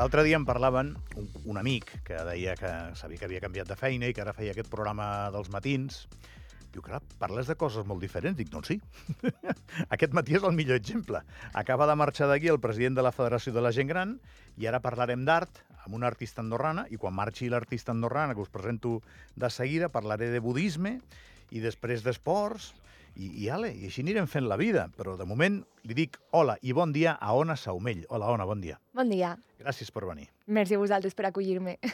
L'altre dia em parlaven un, un amic que deia que sabia que havia canviat de feina i que ara feia aquest programa dels matins. Diu, clar, parles de coses molt diferents. Dic, doncs sí. Aquest matí és el millor exemple. Acaba de marxar d'aquí el president de la Federació de la Gent Gran i ara parlarem d'art amb una artista andorrana i quan marxi l'artista andorrana, que us presento de seguida, parlaré de budisme i després d'esports i, i, ale, i així anirem fent la vida. Però de moment li dic hola i bon dia a Ona Saumell. Hola, Ona, bon dia. Bon dia. Gràcies per venir. Merci a vosaltres per acollir-me.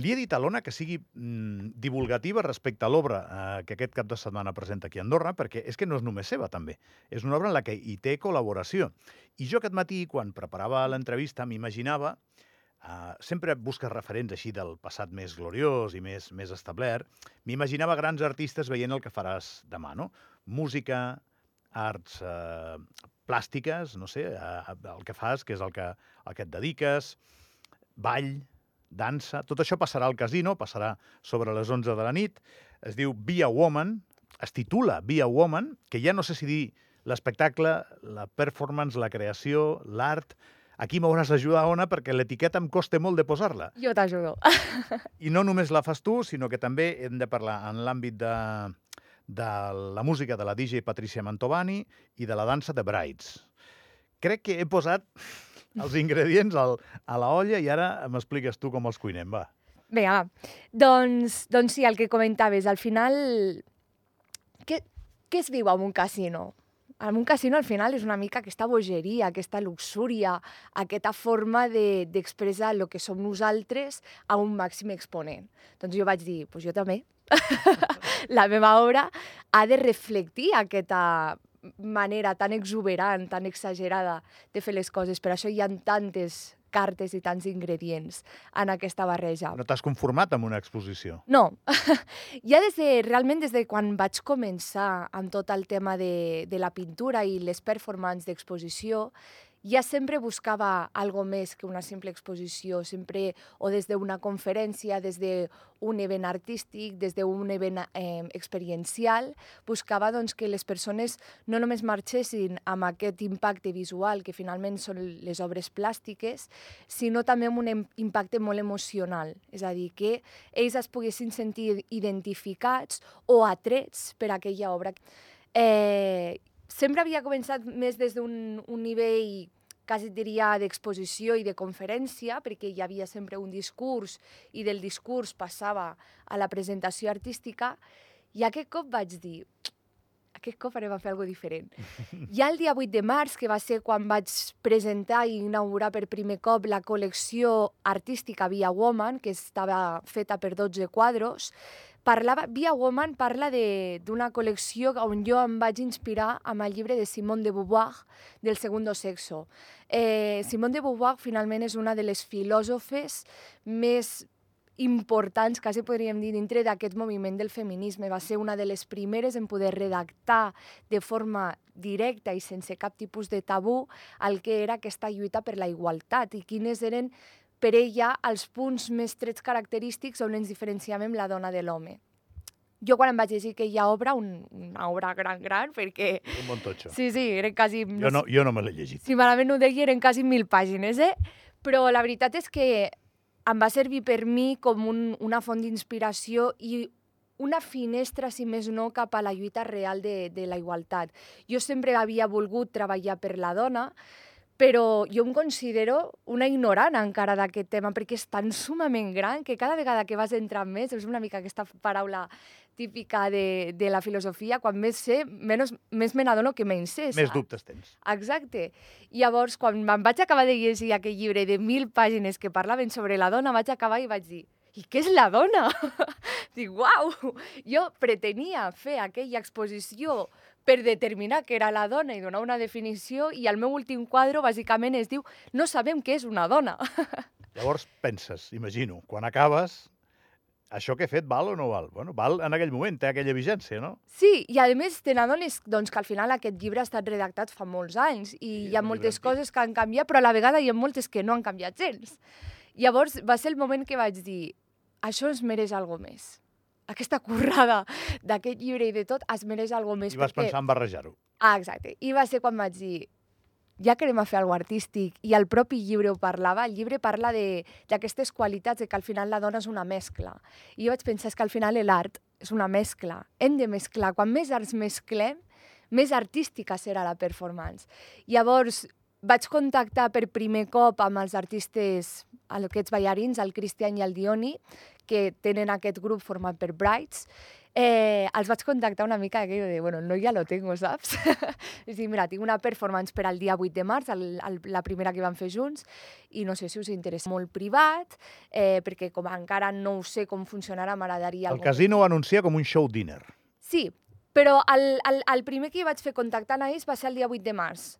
Li he dit a l'Ona que sigui mm, divulgativa respecte a l'obra eh, que aquest cap de setmana presenta aquí a Andorra, perquè és que no és només seva, també. És una obra en la que hi té col·laboració. I jo aquest matí, quan preparava l'entrevista, m'imaginava Uh, sempre busques referents així del passat més gloriós i més, més establert. M'imaginava grans artistes veient el que faràs demà, no? Música, arts uh, plàstiques, no sé, uh, el que fas, que és el que, el que et dediques, ball, dansa... Tot això passarà al casino, passarà sobre les 11 de la nit. Es diu Be a Woman, es titula Be a Woman, que ja no sé si dir l'espectacle, la performance, la creació, l'art Aquí m'hauràs d'ajudar, Ona, perquè l'etiqueta em costa molt de posar-la. Jo t'ajudo. I no només la fas tu, sinó que també hem de parlar en l'àmbit de, de la música de la DJ Patricia Mantovani i de la dansa de Brides. Crec que he posat els ingredients al, a la olla i ara m'expliques tu com els cuinem, va. Vinga, va. Doncs, doncs sí, el que comentaves, al final... Què, què es viu en un casino? En un casino al final és una mica aquesta bogeria, aquesta luxúria, aquesta forma d'expressar de, el que som nosaltres a un màxim exponent. Doncs jo vaig dir, pues jo també. la meva obra ha de reflectir aquesta manera tan exuberant, tan exagerada de fer les coses. Per això hi ha tantes cartes i tants ingredients en aquesta barreja. No t'has conformat amb una exposició? No. ja des de, realment des de quan vaig començar amb tot el tema de, de la pintura i les performances d'exposició, ja sempre buscava algo més que una simple exposició, sempre o des d'una conferència, des d'un event artístic, des d'un event eh, experiencial, buscava doncs, que les persones no només marxessin amb aquest impacte visual, que finalment són les obres plàstiques, sinó també amb un impacte molt emocional, és a dir, que ells es poguessin sentir identificats o atrets per aquella obra. Eh, sempre havia començat més des d'un un nivell quasi diria d'exposició i de conferència, perquè hi havia sempre un discurs i del discurs passava a la presentació artística, i aquest cop vaig dir, aquest cop farem a fer alguna diferent. Ja el dia 8 de març, que va ser quan vaig presentar i inaugurar per primer cop la col·lecció artística Via Woman, que estava feta per 12 quadros, parlava, Via Woman parla d'una col·lecció on jo em vaig inspirar amb el llibre de Simone de Beauvoir, del Segundo Sexo. Eh, Simone de Beauvoir finalment és una de les filòsofes més importants, quasi podríem dir, dintre d'aquest moviment del feminisme. Va ser una de les primeres en poder redactar de forma directa i sense cap tipus de tabú el que era aquesta lluita per la igualtat i quines eren per ella els punts més trets característics on ens diferenciàvem la dona de l'home. Jo quan em vaig llegir aquella obra, un, una obra gran, gran, perquè... Un bon totxo. Sí, sí, eren quasi... Jo no, jo no me l'he llegit. Si malament no ho deia, eren quasi mil pàgines, eh? Però la veritat és que em va servir per mi com un, una font d'inspiració i una finestra, si més no, cap a la lluita real de, de la igualtat. Jo sempre havia volgut treballar per la dona, però jo em considero una ignorant encara d'aquest tema, perquè és tan sumament gran que cada vegada que vas entrar més, és una mica aquesta paraula típica de, de la filosofia, quan més sé, menys, més me n'adono que menys sé. Més dubtes tens. Exacte. I llavors, quan em vaig acabar de llegir aquell llibre de mil pàgines que parlaven sobre la dona, vaig acabar i vaig dir, i què és la dona? Dic, uau! Jo pretenia fer aquella exposició per determinar què era la dona i donar una definició i el meu últim quadre bàsicament es diu No sabem què és una dona. Llavors penses, imagino, quan acabes, això que he fet val o no val? Bueno, val en aquell moment, té aquella vigència, no? Sí, i a més te n'adones doncs, que al final aquest llibre ha estat redactat fa molts anys i sí, hi ha moltes divertit. coses que han canviat, però a la vegada hi ha moltes que no han canviat gens. Llavors va ser el moment que vaig dir això es mereix algo més aquesta currada d'aquest llibre i de tot es mereix alguna més. I vas perquè... pensar en barrejar-ho. Ah, exacte. I va ser quan vaig dir, ja que anem a fer alguna artístic, i el propi llibre ho parlava, el llibre parla de- d'aquestes qualitats, de que al final la dona és una mescla. I jo vaig pensar és que al final l'art és una mescla. Hem de mesclar. Quan més arts mesclem, més artística serà la performance. Llavors, vaig contactar per primer cop amb els artistes, aquests ballarins, el Cristian i el Dioni, que tenen aquest grup format per Brights, eh, els vaig contactar una mica aquello de, bueno, no ja lo tengo, saps? és dir, mira, tinc una performance per al dia 8 de març, el, el, la primera que vam fer junts, i no sé si us interessa molt privat, eh, perquè com encara no ho sé com funcionarà, m'agradaria... El algun- casino ho anuncia com un show dinner. Sí, però el, el, el primer que vaig fer contactant a ells va ser el dia 8 de març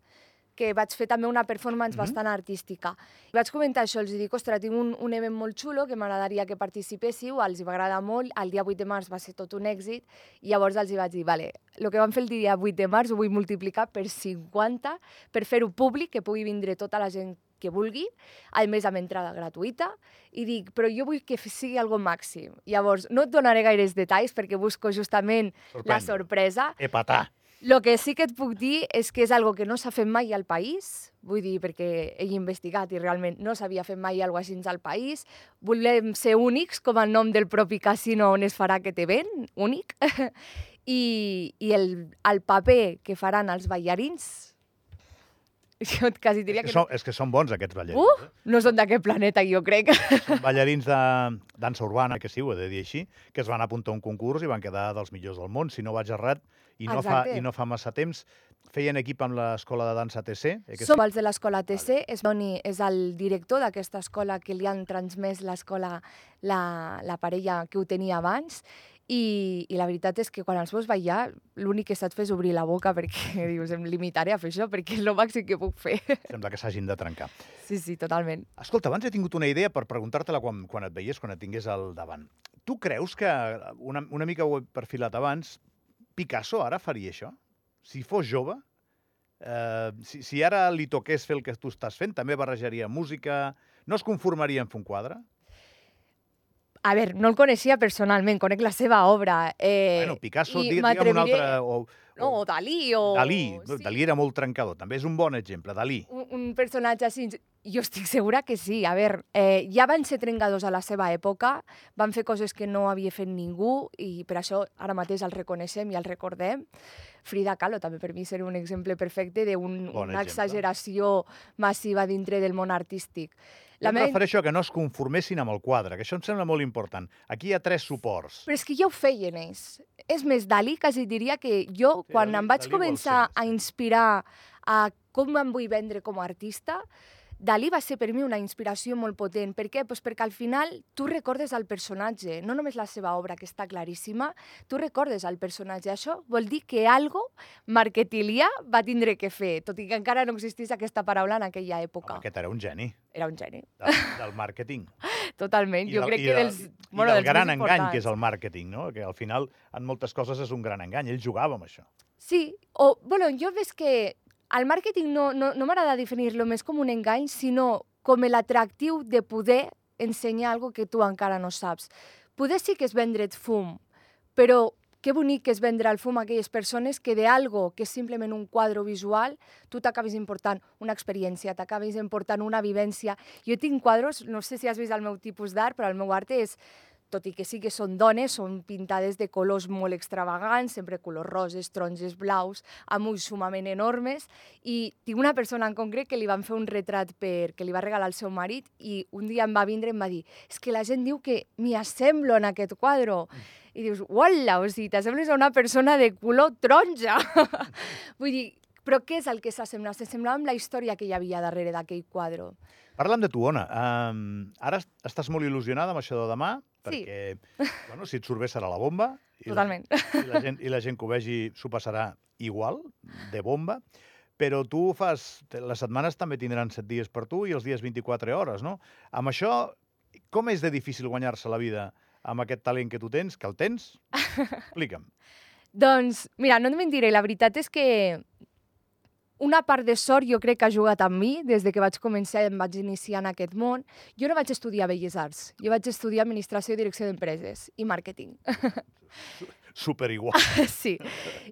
que vaig fer també una performance Mhm. bastant artística. I vaig comentar això, els dic, ostres, tinc un, un event molt xulo que m'agradaria que participéssiu, els va agradar molt, el dia 8 de març va ser tot un èxit, i llavors els hi vaig dir, vale, el que vam fer el dia 8 de març ho vull multiplicar per 50, per fer-ho públic, que pugui vindre tota la gent que vulgui, a més amb entrada gratuïta, i dic, però jo vull que sigui algo màxim. Llavors, no et donaré gaires detalls perquè busco justament la Sorprèn. sorpresa. Epatà. Lo que sí que et puc dir és que és algo que no s'ha fet mai al país, vull dir, perquè he investigat i realment no s'havia fet mai alguna cosa així al país. Volem ser únics, com el nom del propi casino on es farà aquest event, únic. I, i el, el paper que faran els ballarins, jo quasi diria És que, que, són, és que són bons, aquests ballarins. Uh! eh? no són d'aquest planeta, jo crec. Són ballarins de dansa urbana, que sí, ho he de dir així, que es van apuntar a un concurs i van quedar dels millors del món, si no vaig errat, i no, fa, Exacte. i no fa massa temps. Feien equip amb l'escola de dansa TC. Eh, que Som els de l'escola TC, és Doni és el director d'aquesta escola que li han transmès l'escola la, la parella que ho tenia abans i, i la veritat és que quan els veus ballar l'únic que saps fer és obrir la boca perquè dius em limitaré a fer això perquè és el màxim que puc fer. Sembla que s'hagin de trencar. Sí, sí, totalment. Escolta, abans he tingut una idea per preguntar-te-la quan, quan et veies, quan et tingués al davant. Tu creus que, una, una mica ho he perfilat abans, Picasso ara faria això? Si fos jove? Eh, si, si ara li toqués fer el que tu estàs fent, també barrejaria música? No es conformaria en fer un quadre? A veure, no el coneixia personalment, conec la seva obra. Eh, bueno, Picasso, i di- digue'm un m'atreviré- altre... O, No, o Dalí, o... Dalí. sí. Dalí era molt trencador, també és un bon exemple, Dalí. un, un personatge així, jo estic segura que sí. A veure, eh, ja van ser trencadors a la seva època, van fer coses que no havia fet ningú i per això ara mateix el reconeixem i el recordem. Frida Kahlo també per mi seria un exemple perfecte d'una Bon exemple. exageració massiva dintre del món artístic. La em meva- refereixo a que no es conformessin amb el quadre, que això em sembla molt important. Aquí hi ha tres suports. Però és que ja ho feien ells. És més, Dalí quasi diria que jo, Sí, quan Dalí- em vaig Dalí començar ser, a inspirar a com em vull vendre com a artista, Dalí va ser per mi una inspiració molt potent. Per què? Pues perquè al final tu recordes el personatge, no només la seva obra, que està claríssima, tu recordes el personatge. Això vol dir que algo marketilià va tindre que fer, tot i que encara no existís aquesta paraula en aquella època. Home, aquest era un geni Era un geni, del, del màrqueting. totalment. I jo del- crec i que del- dels, I bueno, del dels gran engany, que és el màrqueting, no? que al final en moltes coses és un gran engany. Ell jugava amb això. Sí, o, bueno, jo ves que el màrqueting no, no, no m'agrada definir-lo més com un engany, sinó com l'atractiu de poder ensenyar algo que tu encara no saps. Poder sí que és vendre't fum, però que bonic que és vendre el fum a aquelles persones que de algo que és simplement un quadre visual, tu t'acabis important una experiència, t'acabis important una vivència. Jo tinc quadros, no sé si has vist el meu tipus d'art, però el meu art és tot i que sí que són dones, són pintades de colors molt extravagants, sempre colors roses, taronges, blaus, amb ulls sumament enormes, i tinc una persona en concret que li van fer un retrat per, que li va regalar el seu marit i un dia em va vindre i em va dir és que la gent diu que m'hi assemblo en aquest quadre. I dius, uala, o sigui, t'assembles a una persona de color taronja. Vull dir, però què és el que s'assembla? S'assemblava amb la història que hi havia darrere d'aquell quadre. Parla'm de tu, Ona. Um, ara est- estàs molt il·lusionada amb això de demà, Sí. perquè, bueno, si et surt bé serà la bomba. I Totalment. La, i, la gent, I la gent que ho vegi s'ho passarà igual, de bomba. Però tu fas... Les setmanes també tindran 7 dies per tu i els dies 24 hores, no? Amb això, com és de difícil guanyar-se la vida amb aquest talent que tu tens, que el tens? Explica'm. Doncs, mira, no et mentiré, la veritat és que una part de sort jo crec que ha jugat amb mi des de que vaig començar i em vaig iniciar en aquest món. Jo no vaig estudiar Belles Arts, jo vaig estudiar Administració i Direcció d'Empreses i Màrqueting. Super igual. sí.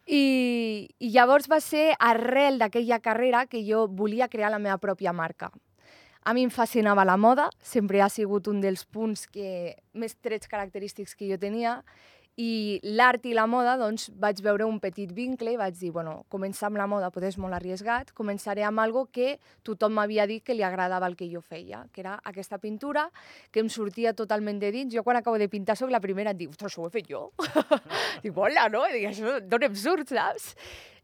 I, I llavors va ser arrel d'aquella carrera que jo volia crear la meva pròpia marca. A mi em fascinava la moda, sempre ha sigut un dels punts que, més trets característics que jo tenia, i l'art i la moda, doncs, vaig veure un petit vincle i vaig dir, bueno, començar amb la moda potser és molt arriesgat, començaré amb algo que tothom m'havia dit que li agradava el que jo feia, que era aquesta pintura, que em sortia totalment de dins. Jo quan acabo de pintar soc la primera en dir, ostres, ho he fet jo. dic, hola, no? I dic, això d'on em surt, saps?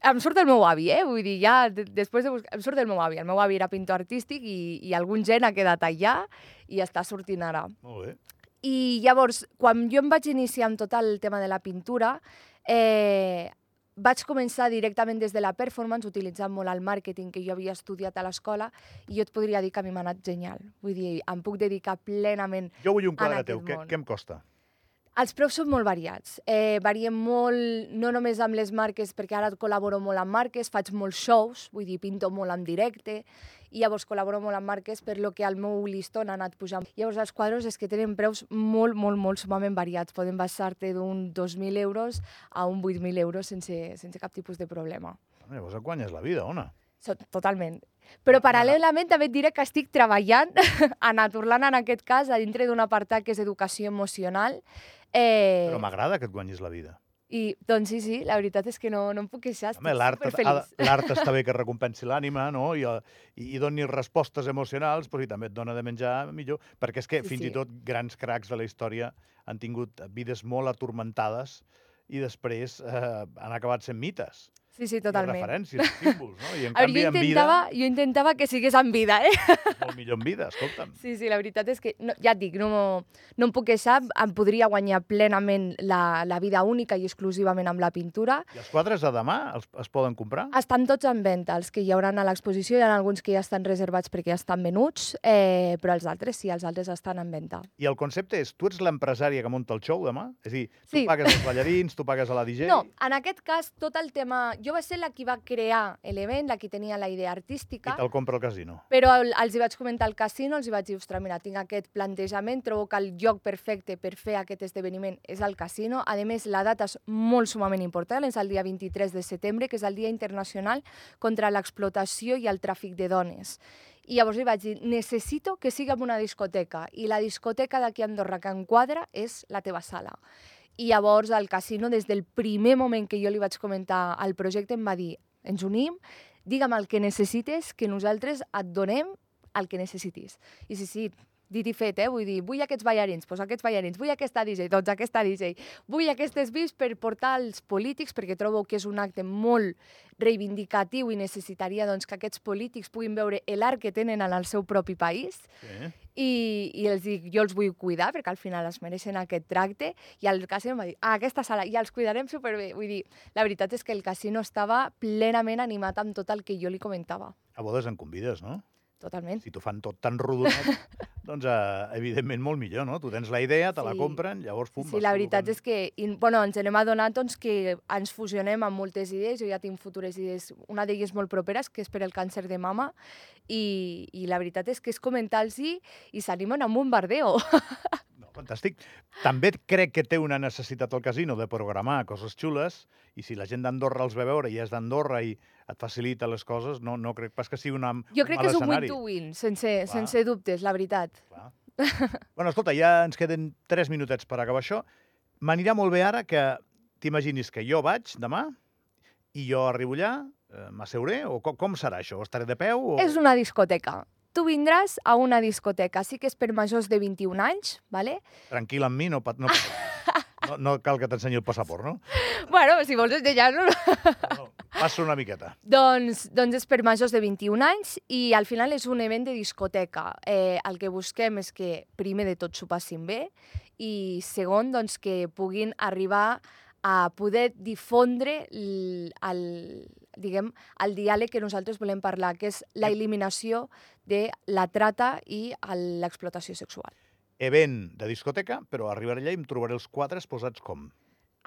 Em surt el meu avi, eh? Vull dir, ja després de buscar... Em surt el meu avi. El meu avi era pintor artístic i, i algun gent ha quedat allà i està sortint ara. Molt bé. I llavors, quan jo em vaig iniciar amb tot el tema de la pintura, eh, vaig començar directament des de la performance, utilitzant molt el màrqueting que jo havia estudiat a l'escola, i jo et podria dir que a mi m'ha anat genial. Vull dir, em puc dedicar plenament Jo vull un quadre teu. Què, què em costa? Els preus són molt variats. Eh, varien molt, no només amb les marques, perquè ara col·laboro molt amb marques, faig molts shows, vull dir, pinto molt en directe, i llavors col·laboro molt amb marques, per lo que el meu listón ha anat pujant. Llavors els quadres és que tenen preus molt, molt, molt sumament variats. Poden basar-te d'un 2.000 euros a un 8.000 euros sense, sense cap tipus de problema. Llavors et guanyes la vida, ona? Totalment. Però paral·lelament també et diré que estic treballant a Naturland, en aquest cas, a dintre d'un apartat que és educació emocional. Eh, Però m'agrada que et guanyis la vida. I, doncs sí, sí, la veritat és que no, no em puc queixar, estic superfeliç. l'art està bé que recompensi l'ànima, no? I, eh, i, i doni respostes emocionals, però si també et dona de menjar, millor. Perquè és que Sí, fins sí. i tot grans cracs de la història han tingut vides molt atormentades i després eh, han acabat sent mites. Sí, sí, I totalment. referències, símbols, no? I en canvi jo en vida intentava, jo intentava que sigués en vida, eh? molt millor en vida, escolta'm. Sí, sí, la veritat és que, no, ja et dic, no, no em puc queixar, em podria guanyar plenament la, la vida única i exclusivament amb la pintura. I els quadres de demà els, es poden comprar? Estan tots en venda, els que hi hauran a l'exposició, hi ha alguns que ja estan reservats perquè ja estan venuts, eh, però els altres sí, els altres estan en venda. I el concepte és, tu ets l'empresària que munta el show demà? És a dir, tu Sí. pagues els ballarins, tu pagues a la DJ... No, en aquest cas, tot el tema... Jo va ser la qui va crear l'event, la qui tenia la idea i artística, te'l compra el casino. però el- els hi vaig comentar al casino, els hi vaig dir, ostres, mira, tinc aquest plantejament, trobo que el lloc perfecte per fer aquest esdeveniment és el casino. A més, la data és molt sumament important, és el dia 23 de setembre, que és el Dia Internacional contra l'explotació i el tràfic de dones. I llavors li vaig dir, necessito que sigui en una discoteca, i la discoteca d'aquí a Andorra que enquadra és la teva sala. I llavors el casino, des del primer moment que jo li vaig comentar el projecte, em va dir, ens unim, digue'm el que necessites, que nosaltres et donem el que necessitis. I sí, sí, dit i fet, eh? Vull dir, vull aquests ballarins, doncs aquests ballarins, vull aquesta DJ, doncs aquesta DJ, vull aquestes VIPs per portar als polítics, perquè trobo que és un acte molt reivindicatiu i necessitaria doncs, que aquests polítics puguin veure l'art que tenen en el seu propi país Sí. I, i els dic, jo els vull cuidar perquè al final es mereixen aquest tracte i el casino em va dir, ah, aquesta sala, ja els cuidarem superbé. Vull dir, la veritat és que el casino estava plenament animat amb tot el que jo li comentava. A bodes en convides, no? Totalment. Si t'ho fan tot tan rodonet, doncs eh, evidentment molt millor, no? Tu tens la idea, te la Sí. compren, llavors pum, Sí, la veritat és que i, bueno, ens n'hem adonat doncs, que ens fusionem amb moltes idees. Jo ja tinc futures idees, una d'elles molt properes, que és per el càncer de mama, i, i la veritat és que és comentar-los i s'animen amb un bardeo. No, fantàstic. També crec que té una necessitat el casino de programar coses xules i si la gent d'Andorra els ve veure i és d'Andorra i et facilita les coses, no, no crec pas que sigui una, Jo crec que és un win-to-win, sense, sense dubtes, la veritat. Clar. bueno, escolta, ja ens queden tres minutets per acabar això. M'anirà molt bé ara que t'imaginis que jo vaig demà i jo arribo allà, eh, m'asseuré, o com, com serà això? Estaré de peu? O... És una discoteca. Tu vindràs a una discoteca, sí que és per majors de 21 anys, ¿vale? Tranquil amb mi, no, no, no, no cal que t'ensenyi el passaport, no? Bueno, si vols ensenyar-lo... no passa una miqueta. Doncs, doncs és per majors de 21 anys i al final és un event de discoteca. Eh, el que busquem és que primer de tot s'ho passin bé i segon doncs, que puguin arribar a poder difondre el, el, diguem, el diàleg que nosaltres volem parlar, que és la eliminació de la trata i l'explotació sexual. Event de discoteca, però arribaré allà i em trobaré els quadres posats com?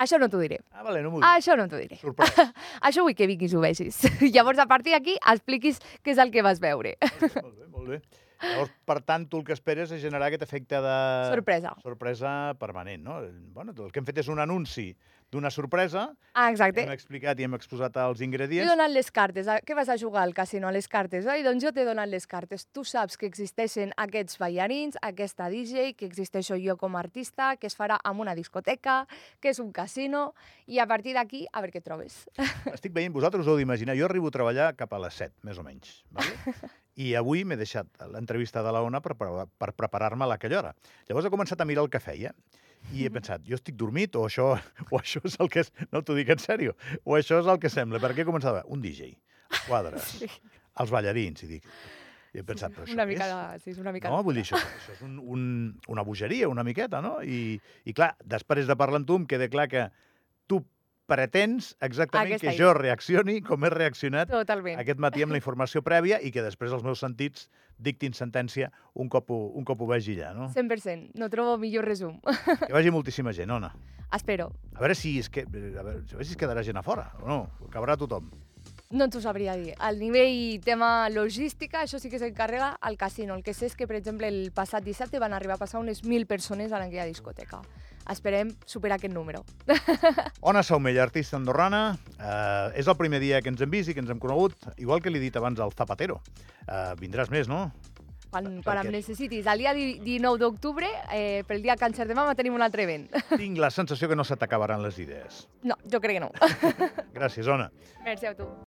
Això no t'ho diré. Ah, vale, no m'ho. Això no t'ho diré. Sorpresa. Això vull que vinguis ho vegis. Llavors, a partir d'aquí, expliquis què és el que vas veure. molt bé, molt bé. Llavors, per tant, tu el que esperes és generar aquest efecte de... Sorpresa. Sorpresa permanent, no? Bueno, el que hem fet és un anunci d'una sorpresa, Ah, exacte. hem explicat i hem exposat els T'he ingredients. donat les cartes. A- Què vas a jugar al casino? A les cartes, oi? Doncs jo t'he donat les cartes. Tu saps que existeixen aquests ballarins, aquesta DJ, que existeixo jo com a artista, que es farà en una discoteca, que és un casino, i a partir d'aquí, a veure què trobes. Estic veient, vosaltres us heu d'imaginar, jo arribo a treballar cap a les 7, més o menys. Vale? I avui m'he deixat l'entrevista de la ONA per, per, per preparar-me a aquella hora. Llavors he començat a mirar el que feia i he pensat, jo estic dormit o això, o això és el que és... No t'ho dic en sèrio. O això és el que sembla. Perquè he començat a veure un DJ, quadres, Sí. els ballarins, i dic... I he pensat, però això Una mica és? de... Sí, és una mica No, vull dir, això, això és un, un, una bogeria, una miqueta, no? I, I clar, després de parlar amb tu em queda clar que pretens exactament Aquesta que idea. jo reaccioni com he reaccionat Totalment. aquest matí amb la informació prèvia i que després els meus sentits dictin sentència un cop ho, un cop ho vegi allà, no? 100%. No trobo millor resum. Que vagi moltíssima gent, Ona. Espero. A veure si es, que, a veure, a veure si es quedarà gent a fora, o no? Acabarà tothom. No t'ho sabria dir. Al nivell tema logística, això sí que s'encarrega al casino. El que sé és que, per exemple, el passat dissabte van arribar a passar unes 1.000 persones en aquella discoteca. Esperem superar aquest número. Ona Saumella, artista andorrana. Eh, és el primer dia que ens hem vist i que ens hem conegut, igual que li he dit abans al Zapatero. Eh, vindràs més, no? Quan, quan em necessitis. El dia di- 19 d'octubre, eh, pel dia càncer de mama, tenim un altre event. Tinc la sensació que no se t'acabaran les idees. No, jo crec que no. Gràcies, Ona. Merci a tu.